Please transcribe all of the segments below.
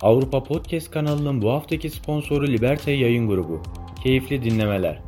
Avrupa Podcast kanalının bu haftaki sponsoru Liberty Yayın Grubu. Keyifli dinlemeler.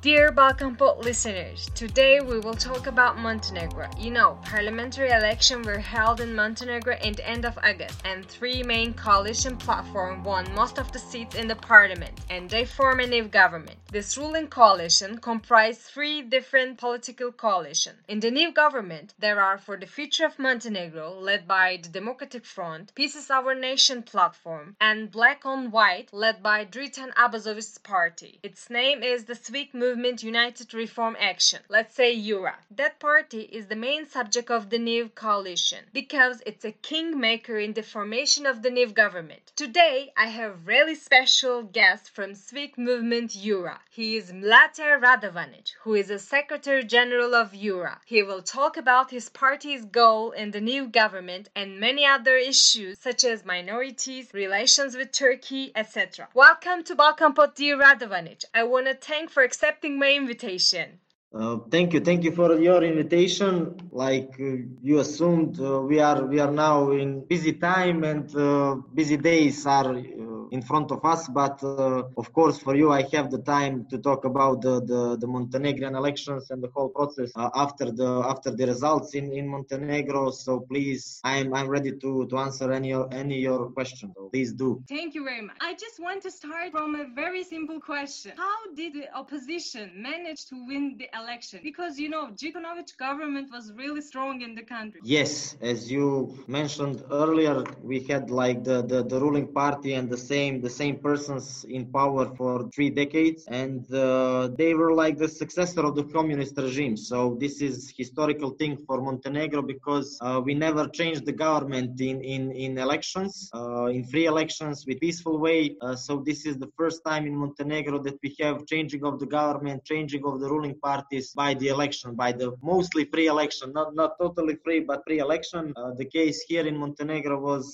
Dear Balkan Pod listeners, today we will talk about Montenegro. You know, parliamentary elections were held in Montenegro in the end of August, and three main coalition platforms won most of the seats in the parliament, and they form a new government. This ruling coalition comprised three different political coalitions. In the new government, there are for the future of Montenegro, led by the Democratic Front, Peace is Our Nation platform, and Black on White, led by Dritan Abazovic's party. Its name is the Civic Movement Movement United Reform Action, let's say URA. That party is the main subject of the new coalition because it's a kingmaker in the formation of the new government. Today, I have really special guest from Civic Movement URA. He is Mlate Radovanic, who is a Secretary General of URA. He will talk about his party's goal in the new government and many other issues such as minorities, relations with Turkey, etc. Welcome to Balkan Pod, dear Radovanic. I want to thank for accepting accepting my invitation. Uh, thank you, thank you for your invitation. Like uh, you assumed, uh, we are we are now in busy time and uh, busy days are uh, in front of us. But uh, of course, for you, I have the time to talk about the, the, the Montenegrin elections and the whole process after the after the results in, in Montenegro. So please, I'm I'm ready to, to answer any any your questions. So please do. Thank you very much. I just want to start from a very simple question: How did the opposition manage to win the election because you know Djukanovic government was really strong in the country. Yes, as you mentioned earlier, we had like the, the, the ruling party and the same the same persons in power for three decades, and uh, they were like the successor of the communist regime. So this is historical thing for Montenegro because uh, we never changed the government in in in elections, uh, in free elections with peaceful way. Uh, so this is the first time in Montenegro that we have changing of the government, changing of the ruling parties by the election, by the mostly free election, not not totally free, but pre-election. Uh, the case here in Montenegro was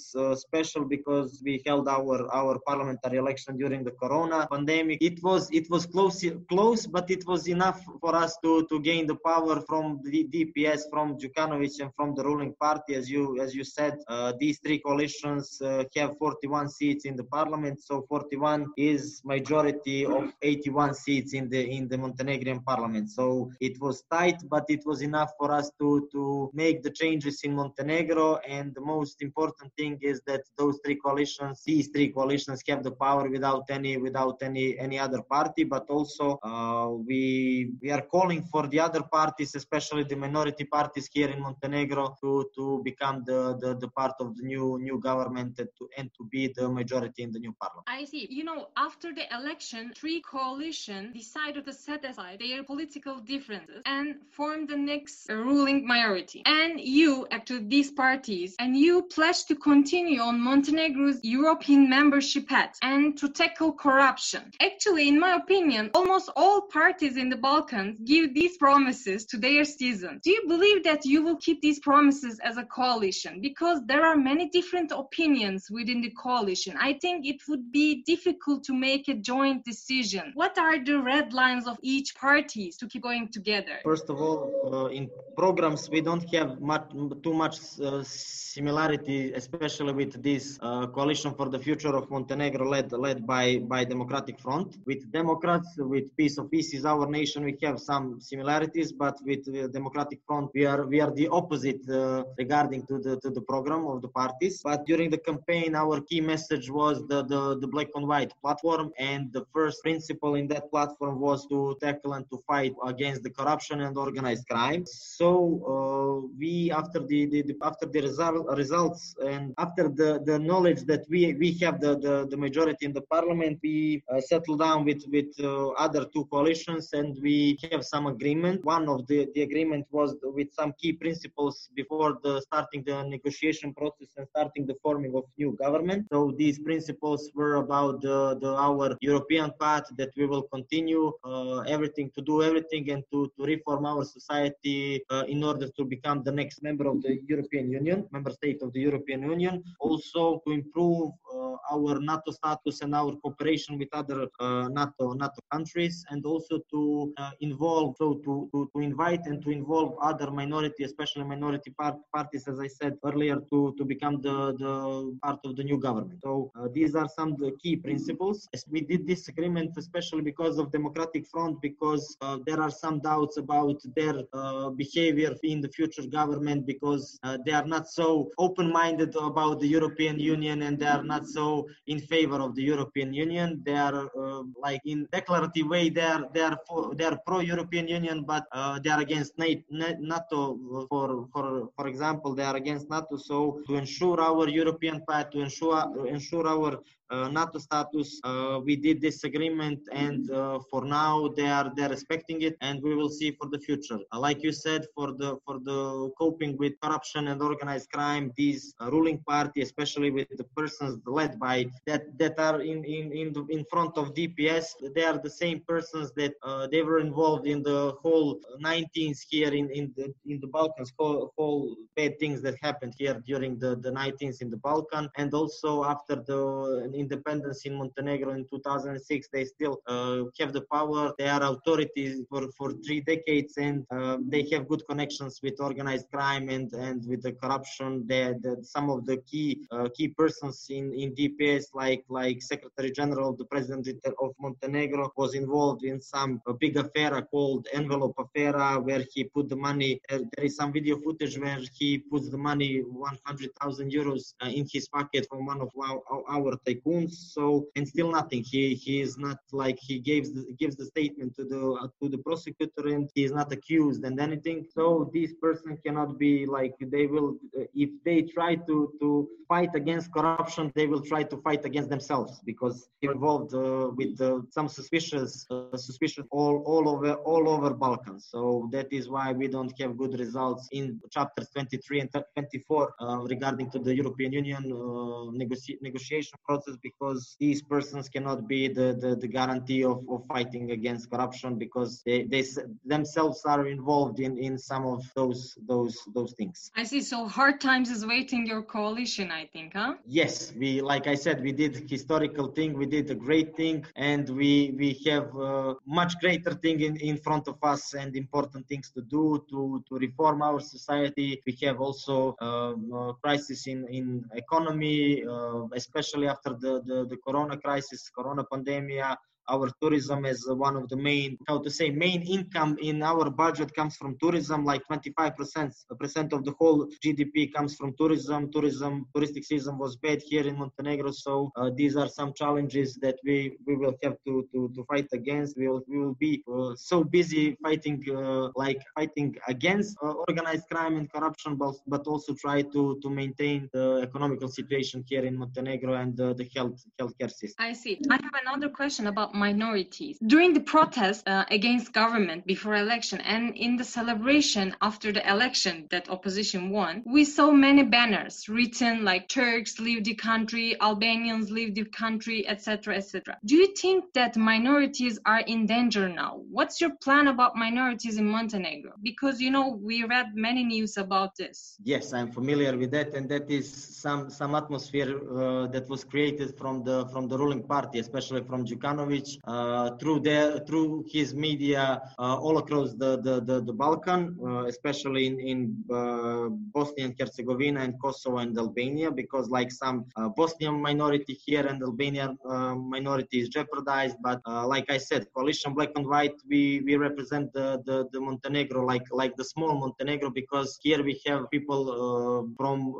special because we held our our parliamentary election during the Corona pandemic. It was it was close close, but it was enough for us to to gain the power from the DPS, from Djukanovic, and from the ruling party. As you as you said, uh, these three coalitions uh, have 41 seats in the parliament, so 41 is majority of 81 seats in the in the Montenegrin parliament. So it was tight, but it was enough for us to, to make the changes in Montenegro. And the most important thing is that those three coalitions, these three coalitions have the power without any, without any, any other party. But also uh, we, we are calling for the other parties, especially the minority parties here in Montenegro to, to become the, the, the part of the new, new government and to, and to be the majority in the new parliament. I see. You know, after the election, three coalitions decided to set aside their political differences and form the next ruling majority. And you, actually, these parties, and you pledge to continue on Montenegro's European membership path and to tackle corruption. Actually, in my opinion, almost all parties in the Balkans give these promises to their citizens. Do you believe that you will keep these promises as a coalition? Because there are many different opinions within the coalition. I think it would be difficult to make a joint decision. What are the red lines of each party to keep going together? First of all, uh, in programs we don't have much, too much uh, similarity, especially with this uh, coalition for the future of Montenegro, led led by by Democratic Front. With Democrats, with Peace of Peace is our nation, we have some similarities, but with the Democratic Front, we are we are the opposite uh, regarding to the to the program of the parties. But during the campaign, our key message was the the, the black and white platform, and the first principle in that platform was to tackle and to fight against the corruption and organized crime. So uh, we, after the, the, the, after the result, results and after the, the knowledge that we we have the, the, the majority in the parliament, we uh, settle down with with uh, other two coalitions and we have some agreement. One of the, the agreement was with some key principles before the starting the negotiation process and starting the forming of new government. So these principles were about the, the our European path that we will continue uh, everything to do everything and to, to reform our society uh, in order to become the next member of the European Union, member state of the European Union. Also to improve uh, our NATO status and our cooperation with other uh, NATO NATO countries, and also to uh, involve, so to, to, to invite and to involve other minority, especially minority part, parties, as I said earlier, to, to become the, the part of the new government. So uh, these are some the key principles. We did this agreement especially because of Democratic Front, because there are some doubts about their behavior in the future government because uh, they are not so open-minded about the European Union and they are not so in favor of the European Union. They are uh, like in declarative way they are they are for, they are pro-European Union, but uh, they are against NATO. For for for example, they are against NATO. So to ensure our European path, to ensure ensure our uh, Uh, NATO status. Uh, we did this agreement, and uh, for now they are they're respecting it, and we will see for the future. Uh, like you said, for the for the coping with corruption and organized crime, these uh, ruling party, especially with the persons led by that that are in in in, the, in front of DPS, they are the same persons that they were involved in the whole 19th here in in the in the Balkans, whole, whole bad things that happened here during the the 19th in the Balkan, and also after the independence in Montenegro in 2006, they still uh, have the power. They are authorities for, for three decades and uh, they have good connections with organized crime and, and with the corruption. They, the, some of the key uh, key persons in, in DPS, like like Secretary General, the President of Montenegro, was involved in some big affair called Envelope Affair, where he put the money. there is some video footage where he puts the money, 100,000 euros, in his pocket from one of our, our So and still nothing. He he is not like he gives the, gives the statement to the uh, to the prosecutor and he is not accused and anything. So this person cannot be like they will uh, if they try to to fight against corruption, they will try to fight against themselves because involved uh, with uh, some suspicious uh, suspicion all all over all over Balkans. So that is why we don't have good results in chapters 23 and 24 uh, regarding to the European Union negotiation process because these persons cannot be the, the, the guarantee of, of fighting against corruption because they, they themselves are involved in, in some of those those those things. I see. So hard times is waiting your coalition, I think, huh? Yes, we like I said, we did historical thing, we did a great thing, and we we have a much greater thing in, in front of us and important things to do to to reform our society. We have also um, uh, crisis in in economy, uh, especially after the, the, the corona crisis, corona pandemia, our tourism is one of the main how to say main income in our budget comes from tourism like 25 percent percent of the whole gdp comes from tourism. Tourism touristic season was bad here in montenegro so uh, these are some challenges that we we will have to to, to fight against. We will, we will be uh, so busy fighting uh, like fighting against uh, organized crime and corruption but, but also try to to maintain the economical situation here in montenegro and the health healthcare system. I see. I have another question about minorities. During the protest uh, against government before election and in the celebration after the election that opposition won, we saw many banners written like Turks leave the country, Albanians leave the country, etc., etc. Do you think that minorities are in danger now? What's your plan about minorities in Montenegro? Because you know we read many news about this. Yes, I'm familiar with that, and that is some some atmosphere uh, that was created from the from the ruling party, especially from Djukanovic uh, through their through his media uh, all across the the, the, the Balkan, uh, especially in in Bosnia and Herzegovina and Kosovo and Albania, because like some Bosnian minority here and Albanian minority is jeopardized. But like I said, coalition black and white, we we represent the, the, the Montenegro like like the small Montenegro because here we have people from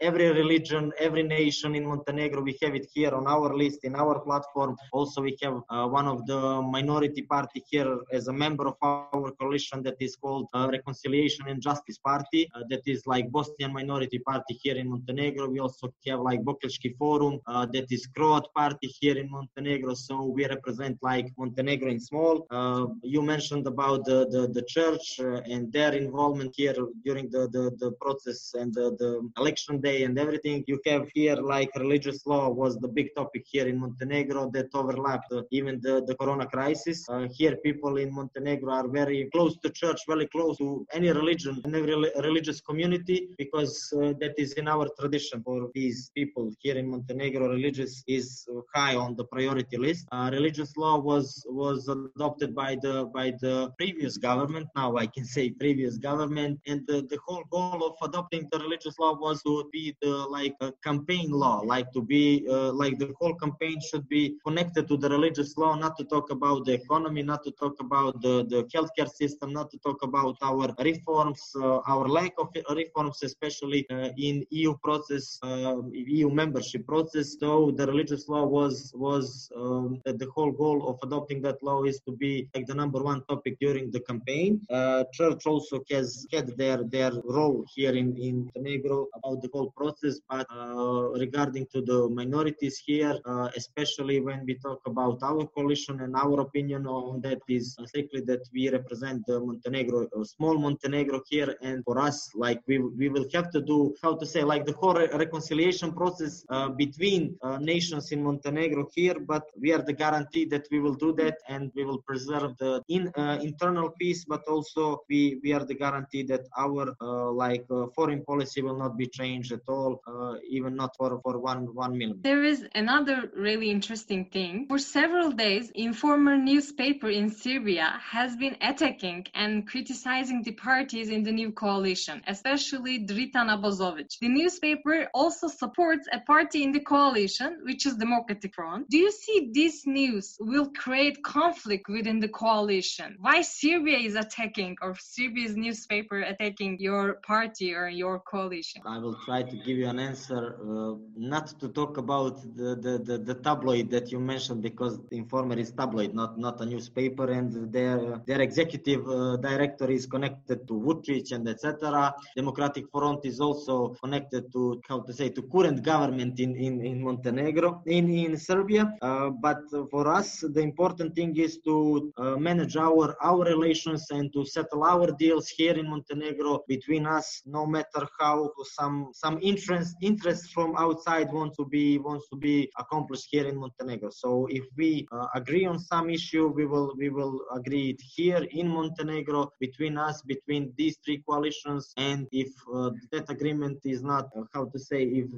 every religion, every nation in Montenegro. We have it here on our list in our platform. Also, we have Uh, one of the minority party here as a member of our coalition that is called uh, Reconciliation and Justice Party. Uh, that is like Bosnian minority party here in Montenegro. We also have like Bokeljski Forum uh, that is Croat party here in Montenegro. So we represent like Montenegro in small. Uh, you mentioned about the, the, the church and their involvement here during the, the, the process and the, the election day and everything. You have here like religious law was the big topic here in Montenegro that overlapped even the, the corona crisis. Uh, here, people in Montenegro are very close to church, very close to any religion and every religious community because uh, that is in our tradition for these people here in Montenegro. Religious is high on the priority list. Uh, religious law was was adopted by the by the previous government. Now I can say previous government, and the, the whole goal of adopting the religious law was to be the like a campaign law, like to be uh, like the whole campaign should be connected to the religious law, not to talk about the economy, not to talk about the the healthcare system, not to talk about our reforms, uh, our lack of reforms, especially uh, in EU process, uh, EU membership process. So the religious law was was um, the whole goal of adopting that law is to be like the number one topic during the campaign. Uh, church also has had their their role here in in Montenegro about the whole process, but uh, regarding to the minorities here, especially when we talk about our coalition and our opinion on that is strictly that we represent the Montenegro, small Montenegro here, and for us, like we we will have to do how to say like the whole re- reconciliation process uh, between uh, nations in Montenegro here, but we are the guarantee that we will do that and we will preserve the in uh, internal peace, but also we we are the guarantee that our uh, like uh, foreign policy will not be changed at all, uh, even not for for one one millimeter. There is another really interesting thing. For several days, informer newspaper in Serbia has been attacking and criticizing the parties in the new coalition, especially Dritan Abazovic. The newspaper also supports a party in the coalition, which is Democratic Front. Do you see this news will create conflict within the coalition? Why Serbia is attacking or Serbia's newspaper attacking your party or your coalition? I will try to give you an answer, uh, not to talk about the, the, the, the, tabloid that you mentioned because Informer is tabloid, not not a newspaper, and their their executive uh, director is connected to Vucic and etc. Democratic Front is also connected to how to say to current government in in, in Montenegro in in Serbia. Uh, but for us, the important thing is to uh, manage our our relations and to settle our deals here in Montenegro between us, no matter how some some interest interest from outside want to be wants to be accomplished here in Montenegro. So if we uh, agree on some issue, we will we will agree it here in Montenegro between us between these three coalitions. And if uh, that agreement is not uh, how to say if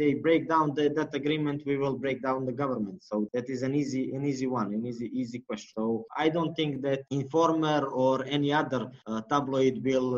they break down the, that agreement, we will break down the government. So that is an easy an easy one, an easy easy question. So I don't think that Informer or any other tabloid will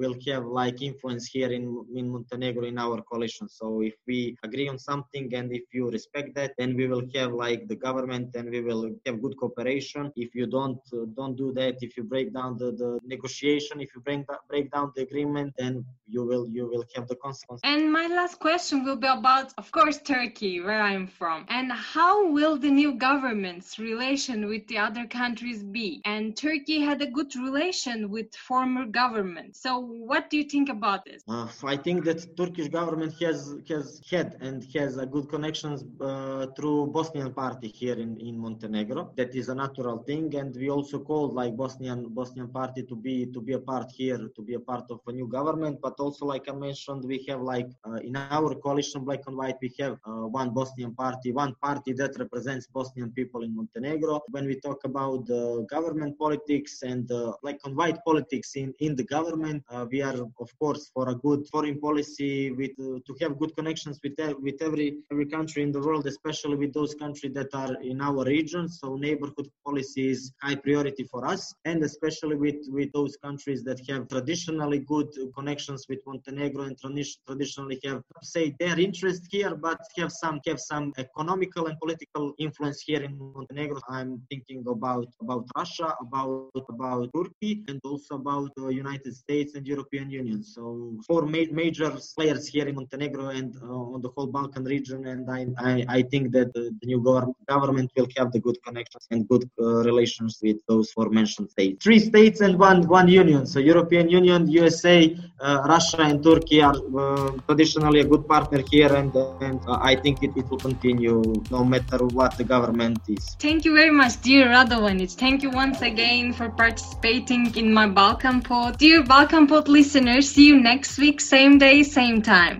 will have like influence here in in Montenegro in our coalition. So if we agree on something and if you respect that, then we will have like the government and we will have good cooperation. If you don't don't do that, if you break down the, the negotiation, if you break break down the agreement, then you will you will have the consequences. And my last question will be about, of course, Turkey, where I'm from, and how will the new government's relation with the other countries be? And Turkey had a good relation with former government. So what do you think about this? Uh, I think that Turkish government has has had and has a good connections uh, through Bosnian party here in, in Montenegro. That is a natural thing, and we also called like Bosnian Bosnian party to be to be a part here, to be a part of a new government. But also, like I mentioned, we have like uh, in our coalition Black and White, we have uh, one Bosnian party, one party that represents Bosnian people in Montenegro. When we talk about the government politics and Black and White politics in in the government, uh, we are of course for a good foreign policy with uh, to have good connections with with every every country in the world, especially with those countries that are in our region. So neighborhood policy is high priority for us, and especially with with those countries that have traditionally good connections with Montenegro and traditionally have say their interest here, but have some have some economical and political influence here in Montenegro. I'm thinking about about Russia, about about Turkey, and also about the United States and European Union. So four ma- major players here in Montenegro and uh, on the whole Balkan region, and I, I, I think that the, the new government, government will have the good connections and good uh, relations with those four mentioned states. Three states and one one union. So European Union, USA, uh, Russia, and Turkey are uh, traditionally a good partner here, and, and I think it, it will continue no matter what the government is. Thank you very much, dear Radovanic. Thank you once again for participating in my Balkan Pod. Dear Balkan Pod listeners, see you next week, same day, same time.